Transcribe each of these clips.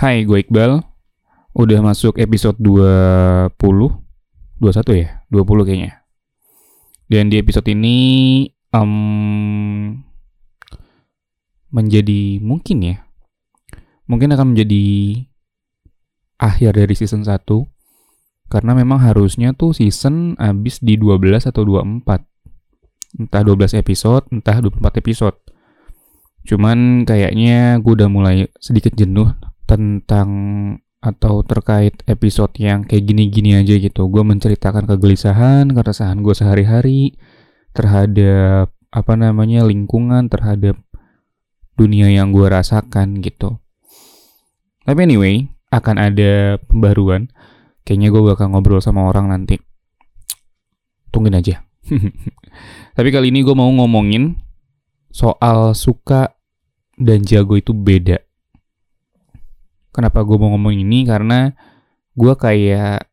Hai, gue Iqbal. Udah masuk episode 20. 21 ya? 20 kayaknya. Dan di episode ini um, menjadi mungkin ya. Mungkin akan menjadi akhir dari season 1 karena memang harusnya tuh season habis di 12 atau 24. Entah 12 episode, entah 24 episode. Cuman kayaknya gue udah mulai sedikit jenuh tentang atau terkait episode yang kayak gini-gini aja gitu. Gue menceritakan kegelisahan, keresahan gue sehari-hari terhadap apa namanya lingkungan, terhadap dunia yang gue rasakan gitu. Tapi anyway, akan ada pembaruan. Kayaknya gue bakal ngobrol sama orang nanti. Tungguin aja. Tapi kali ini gue mau ngomongin soal suka dan jago itu beda. Kenapa gue mau ngomong ini? Karena gue kayak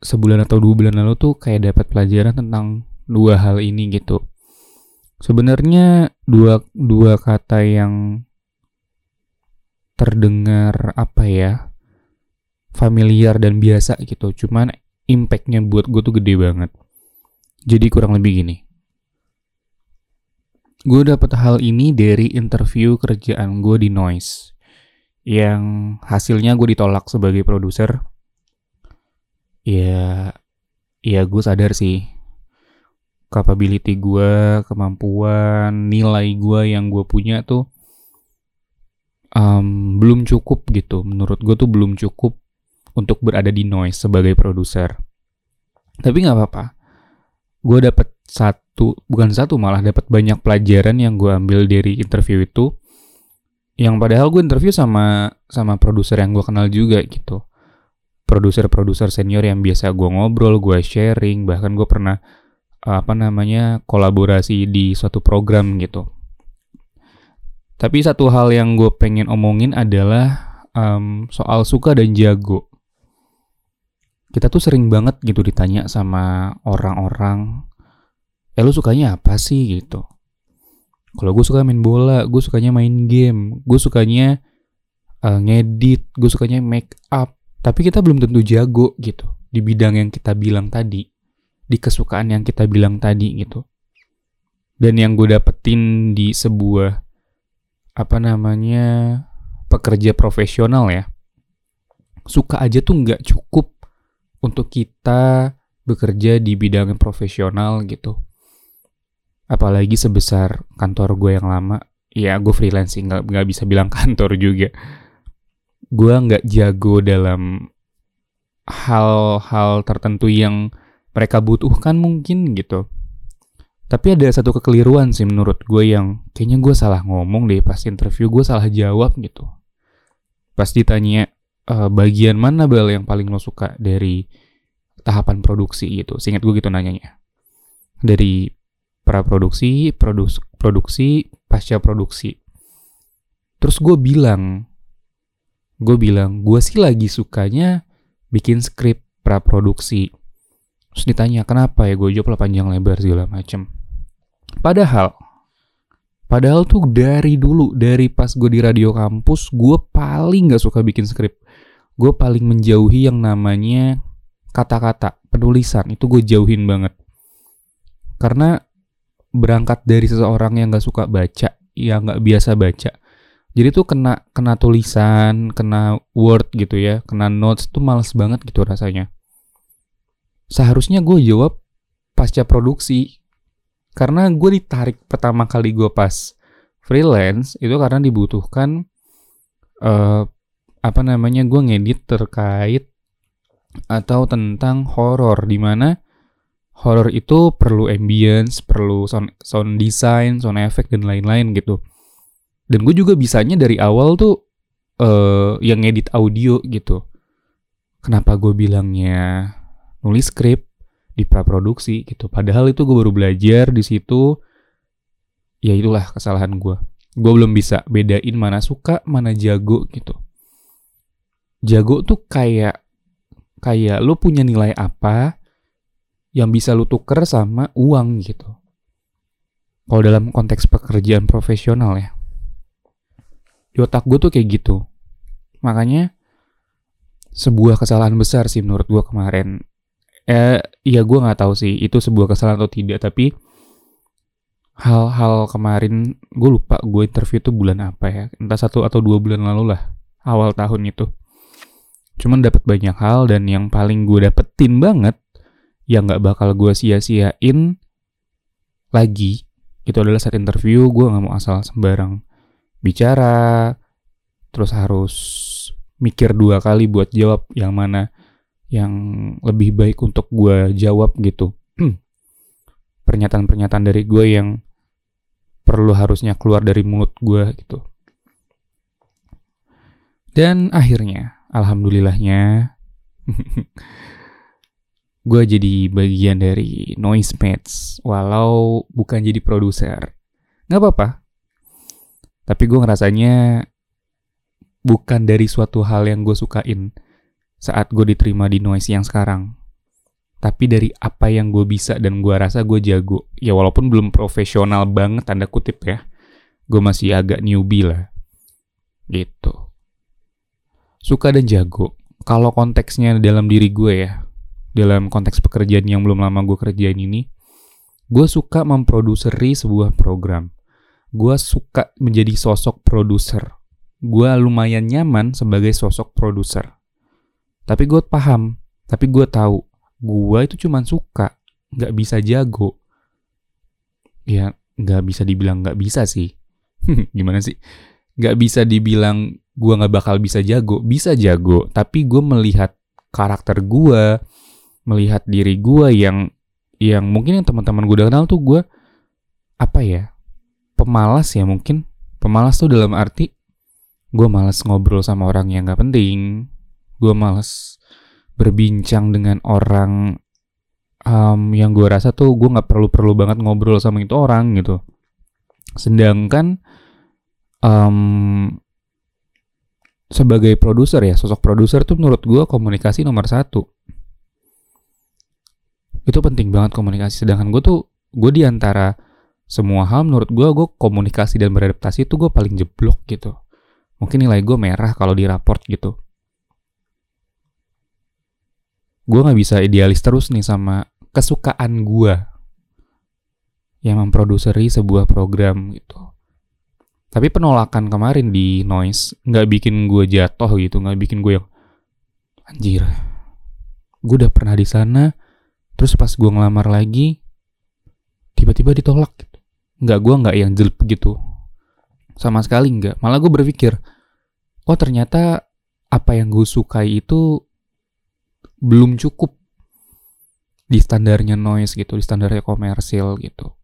sebulan atau dua bulan lalu tuh kayak dapat pelajaran tentang dua hal ini gitu. Sebenarnya dua dua kata yang terdengar apa ya familiar dan biasa gitu. Cuman impactnya buat gue tuh gede banget. Jadi kurang lebih gini. Gue dapet hal ini dari interview kerjaan gue di Noise yang hasilnya gue ditolak sebagai produser. Ya ya gue sadar sih. Capability gue kemampuan nilai gue yang gue punya tuh um, belum cukup gitu. Menurut gue tuh belum cukup untuk berada di noise sebagai produser. Tapi nggak apa-apa. Gue dapet satu bukan satu malah dapat banyak pelajaran yang gue ambil dari interview itu yang padahal gue interview sama sama produser yang gue kenal juga gitu. Produser-produser senior yang biasa gue ngobrol gue sharing bahkan gue pernah apa namanya kolaborasi di suatu program gitu. Tapi satu hal yang gue pengen omongin adalah um, soal suka dan jago. Kita tuh sering banget gitu ditanya sama orang-orang eh lu sukanya apa sih? gitu kalau gue suka main bola, gue sukanya main game, gue sukanya uh, ngedit, gue sukanya make up. Tapi kita belum tentu jago gitu di bidang yang kita bilang tadi, di kesukaan yang kita bilang tadi gitu. Dan yang gue dapetin di sebuah apa namanya pekerja profesional ya, suka aja tuh nggak cukup untuk kita bekerja di bidang yang profesional gitu apalagi sebesar kantor gue yang lama. Ya gue freelance nggak nggak bisa bilang kantor juga. Gue nggak jago dalam hal-hal tertentu yang mereka butuhkan mungkin gitu. Tapi ada satu kekeliruan sih menurut gue yang kayaknya gue salah ngomong deh pas interview gue salah jawab gitu. Pas ditanya e, bagian mana bel yang paling lo suka dari tahapan produksi gitu? Singkat gue gitu nanyanya. Dari praproduksi, produksi, produksi, pasca produksi. Terus gue bilang, gue bilang, gue sih lagi sukanya bikin skrip praproduksi. Terus ditanya, kenapa ya gue jawab lah panjang lebar segala macem. Padahal, padahal tuh dari dulu, dari pas gue di radio kampus, gue paling gak suka bikin skrip. Gue paling menjauhi yang namanya kata-kata, penulisan, itu gue jauhin banget. Karena berangkat dari seseorang yang gak suka baca, yang gak biasa baca. Jadi tuh kena kena tulisan, kena word gitu ya, kena notes tuh males banget gitu rasanya. Seharusnya gue jawab pasca produksi. Karena gue ditarik pertama kali gue pas freelance itu karena dibutuhkan uh, apa namanya gue ngedit terkait atau tentang horor di mana horror itu perlu ambience, perlu sound, sound design, sound effect dan lain-lain gitu. Dan gue juga bisanya dari awal tuh uh, yang ngedit audio gitu. Kenapa gue bilangnya nulis skrip di praproduksi gitu. Padahal itu gue baru belajar di situ. Ya itulah kesalahan gue. Gue belum bisa bedain mana suka, mana jago gitu. Jago tuh kayak kayak lo punya nilai apa, yang bisa lu tuker sama uang gitu. Kalau dalam konteks pekerjaan profesional ya. Di otak gue tuh kayak gitu. Makanya sebuah kesalahan besar sih menurut gue kemarin. Eh, ya gue nggak tahu sih itu sebuah kesalahan atau tidak, tapi hal-hal kemarin gue lupa gue interview tuh bulan apa ya, entah satu atau dua bulan lalu lah, awal tahun itu. Cuman dapat banyak hal dan yang paling gue dapetin banget, yang nggak bakal gue sia-siain lagi, itu adalah saat interview gue nggak mau asal sembarang bicara, terus harus mikir dua kali buat jawab yang mana yang lebih baik untuk gue jawab gitu. Pernyataan-pernyataan dari gue yang perlu harusnya keluar dari mulut gue gitu. Dan akhirnya, alhamdulillahnya, gue jadi bagian dari Noise Mates, walau bukan jadi produser. Gak apa-apa. Tapi gue ngerasanya bukan dari suatu hal yang gue sukain saat gue diterima di noise yang sekarang. Tapi dari apa yang gue bisa dan gue rasa gue jago. Ya walaupun belum profesional banget tanda kutip ya. Gue masih agak newbie lah. Gitu. Suka dan jago. Kalau konteksnya dalam diri gue ya. Dalam konteks pekerjaan yang belum lama gue kerjain ini. Gue suka memproduseri sebuah program. Gue suka menjadi sosok produser gue lumayan nyaman sebagai sosok produser. Tapi gue paham, tapi gue tahu, gue itu cuma suka, nggak bisa jago. Ya, nggak bisa dibilang nggak bisa sih. Gimana sih? Nggak bisa dibilang gue nggak bakal bisa jago, bisa jago. Tapi gue melihat karakter gue, melihat diri gue yang yang mungkin yang teman-teman gue udah kenal tuh gue apa ya pemalas ya mungkin. Pemalas tuh dalam arti gue males ngobrol sama orang yang gak penting. Gue males berbincang dengan orang um, yang gue rasa tuh gue nggak perlu perlu banget ngobrol sama itu orang gitu. Sedangkan um, sebagai produser ya sosok produser tuh menurut gue komunikasi nomor satu itu penting banget komunikasi sedangkan gue tuh gue di antara semua hal menurut gue gue komunikasi dan beradaptasi itu gue paling jeblok gitu mungkin nilai gue merah kalau di raport gitu. Gue gak bisa idealis terus nih sama kesukaan gue yang memproduseri sebuah program gitu. Tapi penolakan kemarin di Noise nggak bikin gue jatuh gitu, nggak bikin gue yang anjir. Gue udah pernah di sana, terus pas gue ngelamar lagi, tiba-tiba ditolak. Gitu. Nggak gue nggak yang jelp gitu, sama sekali enggak. Malah gue berpikir, oh ternyata apa yang gue sukai itu belum cukup di standarnya noise gitu, di standarnya komersil gitu.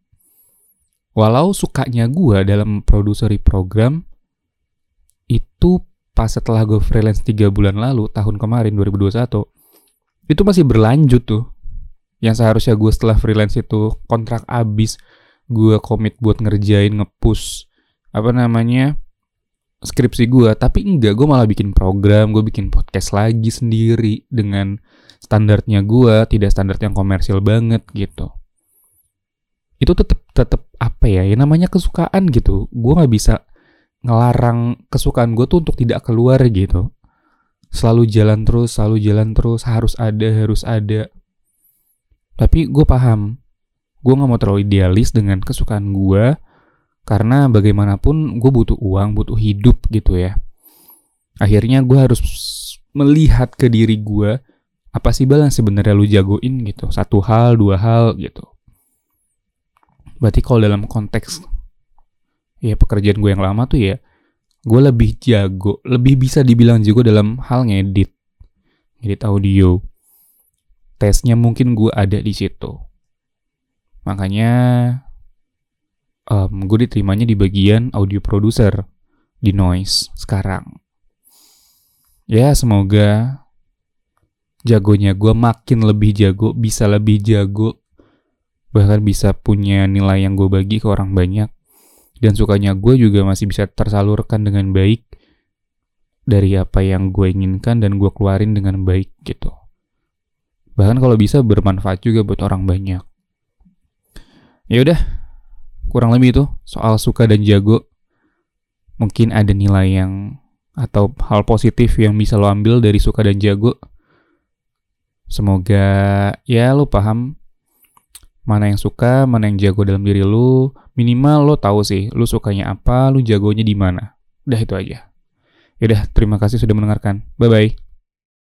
Walau sukanya gue dalam produseri program, itu pas setelah gue freelance 3 bulan lalu, tahun kemarin 2021, itu masih berlanjut tuh. Yang seharusnya gue setelah freelance itu kontrak abis, gue komit buat ngerjain, ngepush apa namanya skripsi gue tapi enggak gue malah bikin program gue bikin podcast lagi sendiri dengan standarnya gue tidak standar yang komersil banget gitu. Itu tetap tetap apa ya ya namanya kesukaan gitu. Gue nggak bisa ngelarang kesukaan gue tuh untuk tidak keluar gitu. Selalu jalan terus selalu jalan terus harus ada harus ada tapi gue paham gue nggak mau terlalu idealis dengan kesukaan gue karena bagaimanapun gue butuh uang, butuh hidup gitu ya. Akhirnya gue harus melihat ke diri gue, apa sih bal yang sebenarnya lu jagoin gitu. Satu hal, dua hal gitu. Berarti kalau dalam konteks ya pekerjaan gue yang lama tuh ya, gue lebih jago, lebih bisa dibilang jago dalam hal ngedit, ngedit audio. Tesnya mungkin gue ada di situ. Makanya um, gue diterimanya di bagian audio producer di Noise sekarang. Ya semoga jagonya gue makin lebih jago, bisa lebih jago, bahkan bisa punya nilai yang gue bagi ke orang banyak. Dan sukanya gue juga masih bisa tersalurkan dengan baik dari apa yang gue inginkan dan gue keluarin dengan baik gitu. Bahkan kalau bisa bermanfaat juga buat orang banyak. Ya udah, kurang lebih itu soal suka dan jago mungkin ada nilai yang atau hal positif yang bisa lo ambil dari suka dan jago. Semoga ya lo paham mana yang suka, mana yang jago dalam diri lu. Minimal lo tahu sih, lu sukanya apa, lu jagonya di mana. Udah itu aja. Yaudah, terima kasih sudah mendengarkan. Bye-bye.